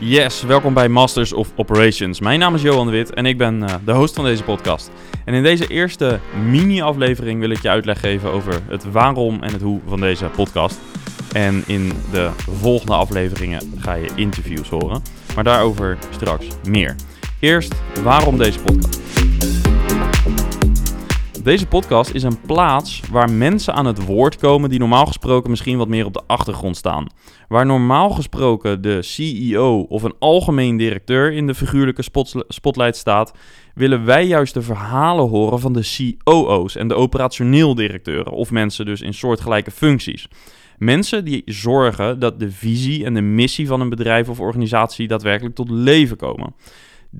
Yes, welkom bij Masters of Operations. Mijn naam is Johan de Wit en ik ben uh, de host van deze podcast. En in deze eerste mini-aflevering wil ik je uitleg geven over het waarom en het hoe van deze podcast. En in de volgende afleveringen ga je interviews horen, maar daarover straks meer. Eerst, waarom deze podcast? Deze podcast is een plaats waar mensen aan het woord komen die normaal gesproken misschien wat meer op de achtergrond staan. Waar normaal gesproken de CEO of een algemeen directeur in de figuurlijke spotlight staat, willen wij juist de verhalen horen van de COO's en de operationeel directeuren of mensen dus in soortgelijke functies. Mensen die zorgen dat de visie en de missie van een bedrijf of organisatie daadwerkelijk tot leven komen.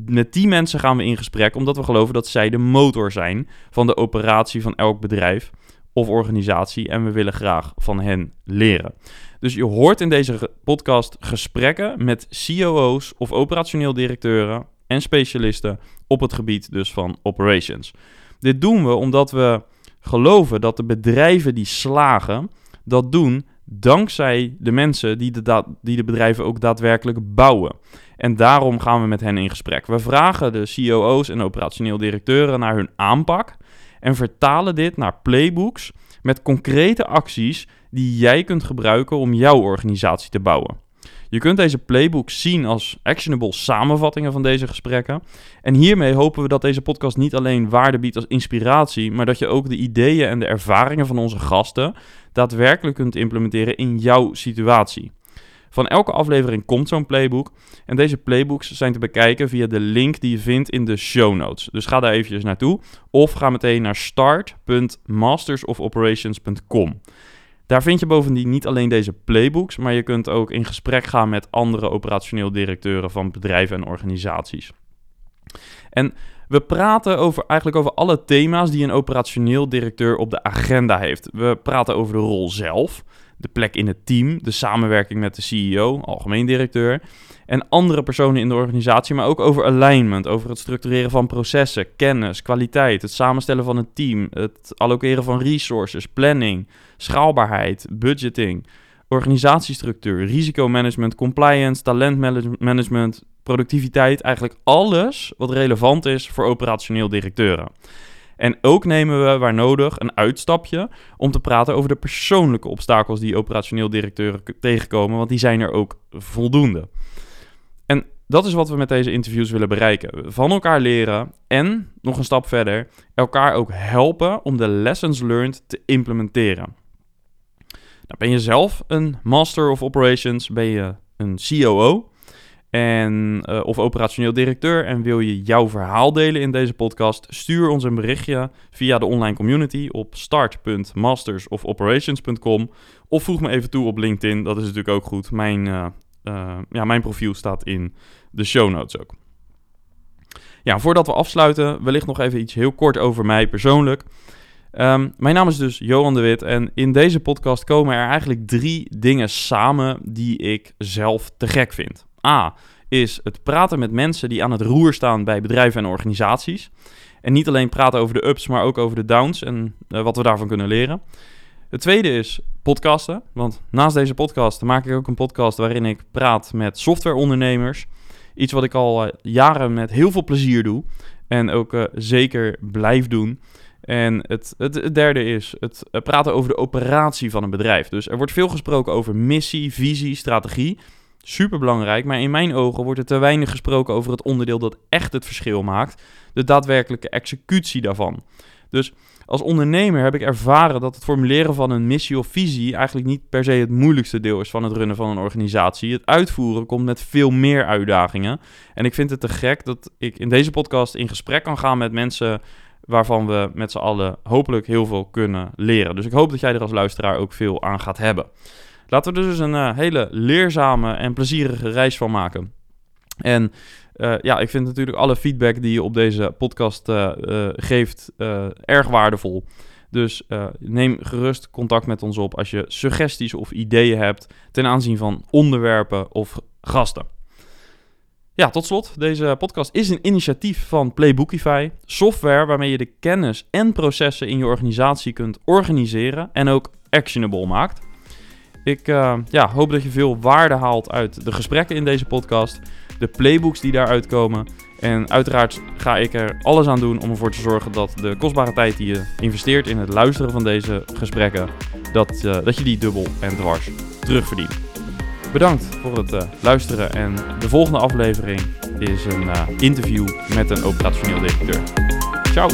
Met die mensen gaan we in gesprek omdat we geloven dat zij de motor zijn van de operatie van elk bedrijf of organisatie en we willen graag van hen leren. Dus je hoort in deze podcast gesprekken met COO's of operationeel directeuren en specialisten op het gebied dus van operations. Dit doen we omdat we geloven dat de bedrijven die slagen dat doen dankzij de mensen die de, die de bedrijven ook daadwerkelijk bouwen. En daarom gaan we met hen in gesprek. We vragen de COO's en operationeel directeuren naar hun aanpak en vertalen dit naar playbooks met concrete acties die jij kunt gebruiken om jouw organisatie te bouwen. Je kunt deze playbooks zien als actionable samenvattingen van deze gesprekken. En hiermee hopen we dat deze podcast niet alleen waarde biedt als inspiratie, maar dat je ook de ideeën en de ervaringen van onze gasten daadwerkelijk kunt implementeren in jouw situatie. Van elke aflevering komt zo'n playbook. En deze playbooks zijn te bekijken via de link die je vindt in de show notes. Dus ga daar eventjes naartoe. Of ga meteen naar start.mastersofoperations.com. Daar vind je bovendien niet alleen deze playbooks, maar je kunt ook in gesprek gaan met andere operationeel directeuren van bedrijven en organisaties. En we praten over, eigenlijk over alle thema's die een operationeel directeur op de agenda heeft. We praten over de rol zelf, de plek in het team, de samenwerking met de CEO, algemeen directeur, en andere personen in de organisatie, maar ook over alignment, over het structureren van processen, kennis, kwaliteit, het samenstellen van een team, het allokeren van resources, planning, schaalbaarheid, budgeting, organisatiestructuur, risicomanagement, compliance, talentmanagement, productiviteit, eigenlijk alles wat relevant is voor operationeel directeuren. En ook nemen we waar nodig een uitstapje om te praten over de persoonlijke obstakels die operationeel directeuren tegenkomen, want die zijn er ook voldoende. En dat is wat we met deze interviews willen bereiken. Van elkaar leren en, nog een stap verder, elkaar ook helpen om de lessons learned te implementeren. Nou, ben je zelf een Master of Operations, ben je een COO en, uh, of operationeel directeur en wil je jouw verhaal delen in deze podcast, stuur ons een berichtje via de online community op start.mastersofoperations.com of voeg me even toe op LinkedIn, dat is natuurlijk ook goed. Mijn, uh, uh, ja, mijn profiel staat in de show notes ook. Ja, voordat we afsluiten, wellicht nog even iets heel kort over mij persoonlijk. Um, mijn naam is dus Johan de Wit en in deze podcast komen er eigenlijk drie dingen samen die ik zelf te gek vind. A is het praten met mensen die aan het roer staan bij bedrijven en organisaties. En niet alleen praten over de ups, maar ook over de downs en uh, wat we daarvan kunnen leren. Het tweede is podcasten. Want naast deze podcast maak ik ook een podcast waarin ik praat met softwareondernemers. Iets wat ik al uh, jaren met heel veel plezier doe. En ook uh, zeker blijf doen. En het, het, derde is het praten over de operatie van een bedrijf. Dus er wordt veel gesproken over missie, visie, strategie super belangrijk. Maar in mijn ogen wordt er te weinig gesproken over het onderdeel dat echt het verschil maakt: de daadwerkelijke executie daarvan. Dus als ondernemer heb ik ervaren dat het formuleren van een missie of visie eigenlijk niet per se het moeilijkste deel is van het runnen van een organisatie. Het uitvoeren komt met veel meer uitdagingen. En ik vind het te gek dat ik in deze podcast in gesprek kan gaan met mensen waarvan we met z'n allen hopelijk heel veel kunnen leren. Dus ik hoop dat jij er als luisteraar ook veel aan gaat hebben. Laten we er dus een uh, hele leerzame en plezierige reis van maken. En uh, ja, ik vind natuurlijk alle feedback die je op deze podcast uh, geeft erg waardevol. Dus neem gerust contact met ons op als je suggesties of ideeën hebt ten aanzien van onderwerpen of gasten. Ja, tot slot, deze podcast is een initiatief van Playbookify, software waarmee je de kennis en processen in je organisatie kunt organiseren en ook actionable maakt. Ik uh, ja, hoop dat je veel waarde haalt uit de gesprekken in deze podcast, de playbooks die daaruit komen. En uiteraard ga ik er alles aan doen om ervoor te zorgen dat de kostbare tijd die je investeert in het luisteren van deze gesprekken, dat, uh, dat je die dubbel en dwars terugverdient. Bedankt voor het uh, luisteren en de volgende aflevering is een interview met een operationeel directeur. Ciao!